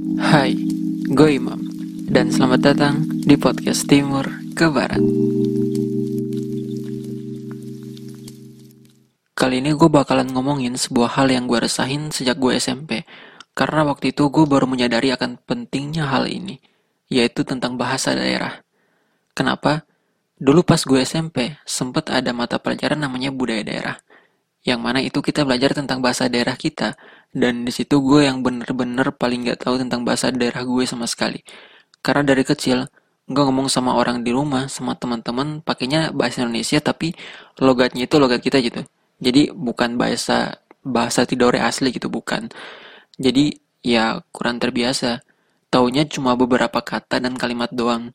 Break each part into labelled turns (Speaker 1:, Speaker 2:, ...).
Speaker 1: Hai, gue Imam, dan selamat datang di podcast Timur ke Barat. Kali ini gue bakalan ngomongin sebuah hal yang gue resahin sejak gue SMP, karena waktu itu gue baru menyadari akan pentingnya hal ini, yaitu tentang bahasa daerah. Kenapa? Dulu pas gue SMP, sempet ada mata pelajaran namanya budaya daerah yang mana itu kita belajar tentang bahasa daerah kita. Dan di situ gue yang bener-bener paling gak tahu tentang bahasa daerah gue sama sekali. Karena dari kecil gue ngomong sama orang di rumah sama teman-teman pakainya bahasa Indonesia tapi logatnya itu logat kita gitu. Jadi bukan bahasa bahasa Tidore asli gitu bukan. Jadi ya kurang terbiasa. Taunya cuma beberapa kata dan kalimat doang.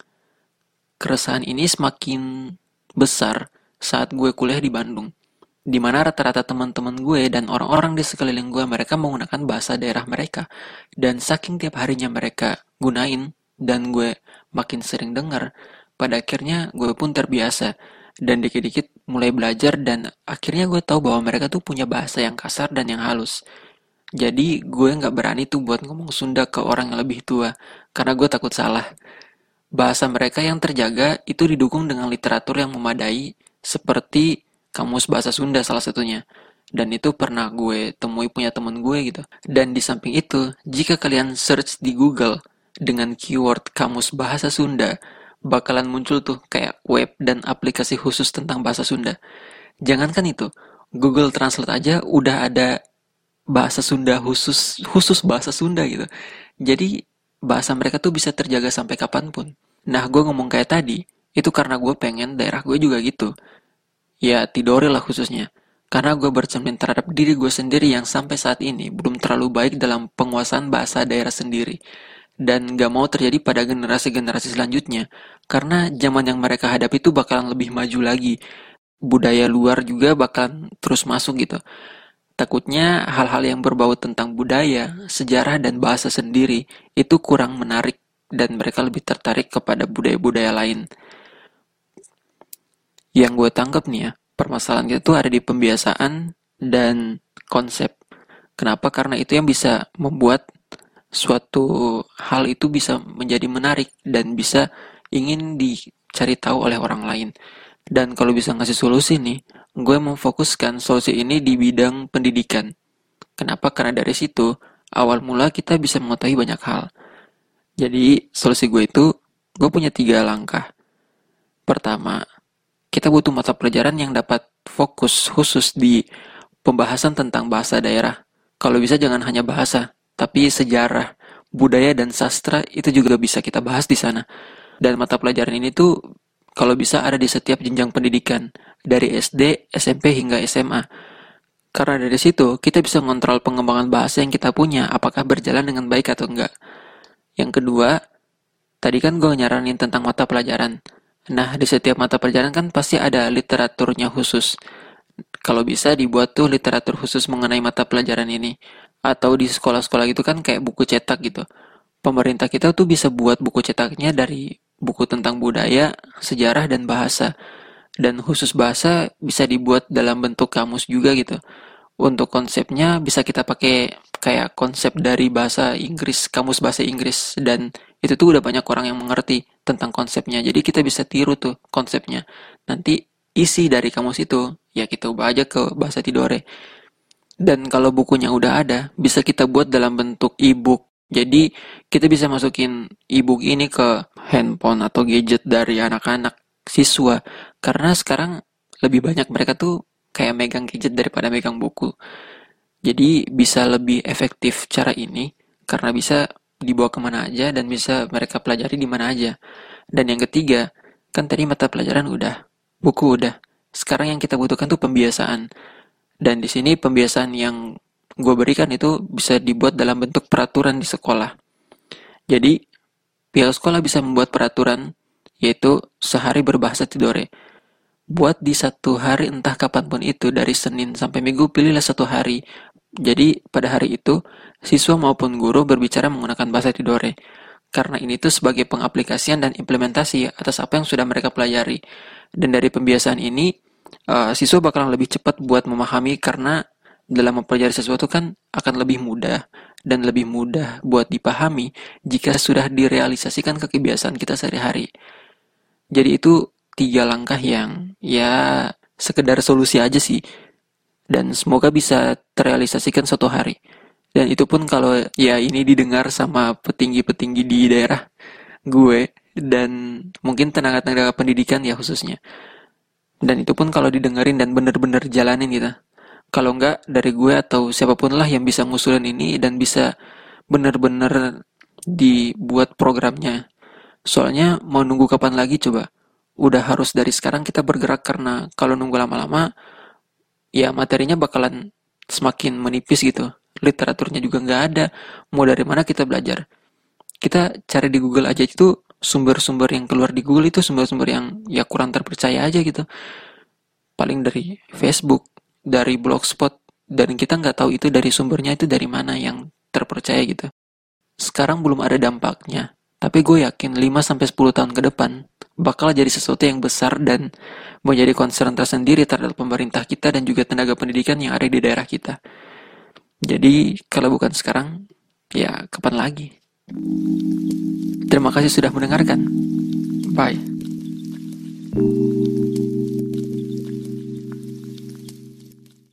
Speaker 1: Keresahan ini semakin besar saat gue kuliah di Bandung di mana rata-rata teman-teman gue dan orang-orang di sekeliling gue mereka menggunakan bahasa daerah mereka. Dan saking tiap harinya mereka gunain dan gue makin sering dengar pada akhirnya gue pun terbiasa. Dan dikit-dikit mulai belajar dan akhirnya gue tahu bahwa mereka tuh punya bahasa yang kasar dan yang halus. Jadi gue nggak berani tuh buat ngomong Sunda ke orang yang lebih tua karena gue takut salah. Bahasa mereka yang terjaga itu didukung dengan literatur yang memadai seperti kamus bahasa Sunda salah satunya. Dan itu pernah gue temui punya temen gue gitu. Dan di samping itu, jika kalian search di Google dengan keyword kamus bahasa Sunda, bakalan muncul tuh kayak web dan aplikasi khusus tentang bahasa Sunda. Jangankan itu, Google Translate aja udah ada bahasa Sunda khusus khusus bahasa Sunda gitu. Jadi bahasa mereka tuh bisa terjaga sampai kapan pun. Nah, gue ngomong kayak tadi, itu karena gue pengen daerah gue juga gitu. Ya, Tidore lah khususnya. Karena gue bercermin terhadap diri gue sendiri yang sampai saat ini belum terlalu baik dalam penguasaan bahasa daerah sendiri. Dan gak mau terjadi pada generasi-generasi selanjutnya. Karena zaman yang mereka hadapi itu bakalan lebih maju lagi. Budaya luar juga bakalan terus masuk gitu. Takutnya hal-hal yang berbau tentang budaya, sejarah, dan bahasa sendiri itu kurang menarik dan mereka lebih tertarik kepada budaya-budaya lain yang gue tangkap nih ya, permasalahan kita tuh ada di pembiasaan dan konsep. Kenapa? Karena itu yang bisa membuat suatu hal itu bisa menjadi menarik dan bisa ingin dicari tahu oleh orang lain. Dan kalau bisa ngasih solusi nih, gue memfokuskan solusi ini di bidang pendidikan. Kenapa? Karena dari situ, awal mula kita bisa mengetahui banyak hal. Jadi, solusi gue itu, gue punya tiga langkah. Pertama, kita butuh mata pelajaran yang dapat fokus khusus di pembahasan tentang bahasa daerah. Kalau bisa jangan hanya bahasa, tapi sejarah, budaya dan sastra itu juga bisa kita bahas di sana. Dan mata pelajaran ini tuh kalau bisa ada di setiap jenjang pendidikan, dari SD, SMP hingga SMA. Karena dari situ kita bisa mengontrol pengembangan bahasa yang kita punya, apakah berjalan dengan baik atau enggak. Yang kedua, tadi kan gue nyaranin tentang mata pelajaran. Nah, di setiap mata pelajaran kan pasti ada literaturnya khusus. Kalau bisa dibuat tuh literatur khusus mengenai mata pelajaran ini. Atau di sekolah-sekolah gitu kan kayak buku cetak gitu. Pemerintah kita tuh bisa buat buku cetaknya dari buku tentang budaya, sejarah, dan bahasa. Dan khusus bahasa bisa dibuat dalam bentuk kamus juga gitu. Untuk konsepnya bisa kita pakai kayak konsep dari bahasa Inggris, kamus bahasa Inggris. Dan itu tuh udah banyak orang yang mengerti tentang konsepnya. Jadi kita bisa tiru tuh konsepnya. Nanti isi dari kamus itu ya kita ubah aja ke bahasa Tidore. Dan kalau bukunya udah ada, bisa kita buat dalam bentuk e-book. Jadi kita bisa masukin e-book ini ke handphone atau gadget dari anak-anak siswa. Karena sekarang lebih banyak mereka tuh kayak megang gadget daripada megang buku. Jadi bisa lebih efektif cara ini karena bisa dibawa ke mana aja dan bisa mereka pelajari di mana aja. Dan yang ketiga, kan tadi mata pelajaran udah, buku udah. Sekarang yang kita butuhkan tuh pembiasaan. Dan di sini pembiasaan yang gue berikan itu bisa dibuat dalam bentuk peraturan di sekolah. Jadi, pihak sekolah bisa membuat peraturan, yaitu sehari berbahasa Tidore. Buat di satu hari entah kapan pun itu, dari Senin sampai Minggu, pilihlah satu hari. Jadi, pada hari itu, siswa maupun guru berbicara menggunakan bahasa Tidore. Karena ini tuh sebagai pengaplikasian dan implementasi atas apa yang sudah mereka pelajari. Dan dari pembiasaan ini, uh, siswa bakalan lebih cepat buat memahami karena dalam mempelajari sesuatu kan akan lebih mudah dan lebih mudah buat dipahami jika sudah direalisasikan ke kebiasaan kita sehari-hari. Jadi itu tiga langkah yang ya sekedar solusi aja sih. Dan semoga bisa terrealisasikan suatu hari. Dan itu pun kalau ya ini didengar sama petinggi-petinggi di daerah gue dan mungkin tenaga-tenaga pendidikan ya khususnya. Dan itu pun kalau didengerin dan bener-bener jalanin gitu. Kalau enggak dari gue atau siapa pun lah yang bisa ngusulin ini dan bisa bener-bener dibuat programnya. Soalnya mau nunggu kapan lagi coba? Udah harus dari sekarang kita bergerak karena kalau nunggu lama-lama ya materinya bakalan semakin menipis gitu. Literaturnya juga nggak ada. Mau dari mana kita belajar? Kita cari di Google aja itu sumber-sumber yang keluar di Google itu sumber-sumber yang ya kurang terpercaya aja gitu paling dari Facebook dari blogspot dan kita nggak tahu itu dari sumbernya itu dari mana yang terpercaya gitu sekarang belum ada dampaknya tapi gue yakin 5-10 tahun ke depan bakal jadi sesuatu yang besar dan menjadi concern tersendiri terhadap pemerintah kita dan juga tenaga pendidikan yang ada di daerah kita. Jadi kalau bukan sekarang, ya kapan lagi? Terima kasih sudah mendengarkan. Bye.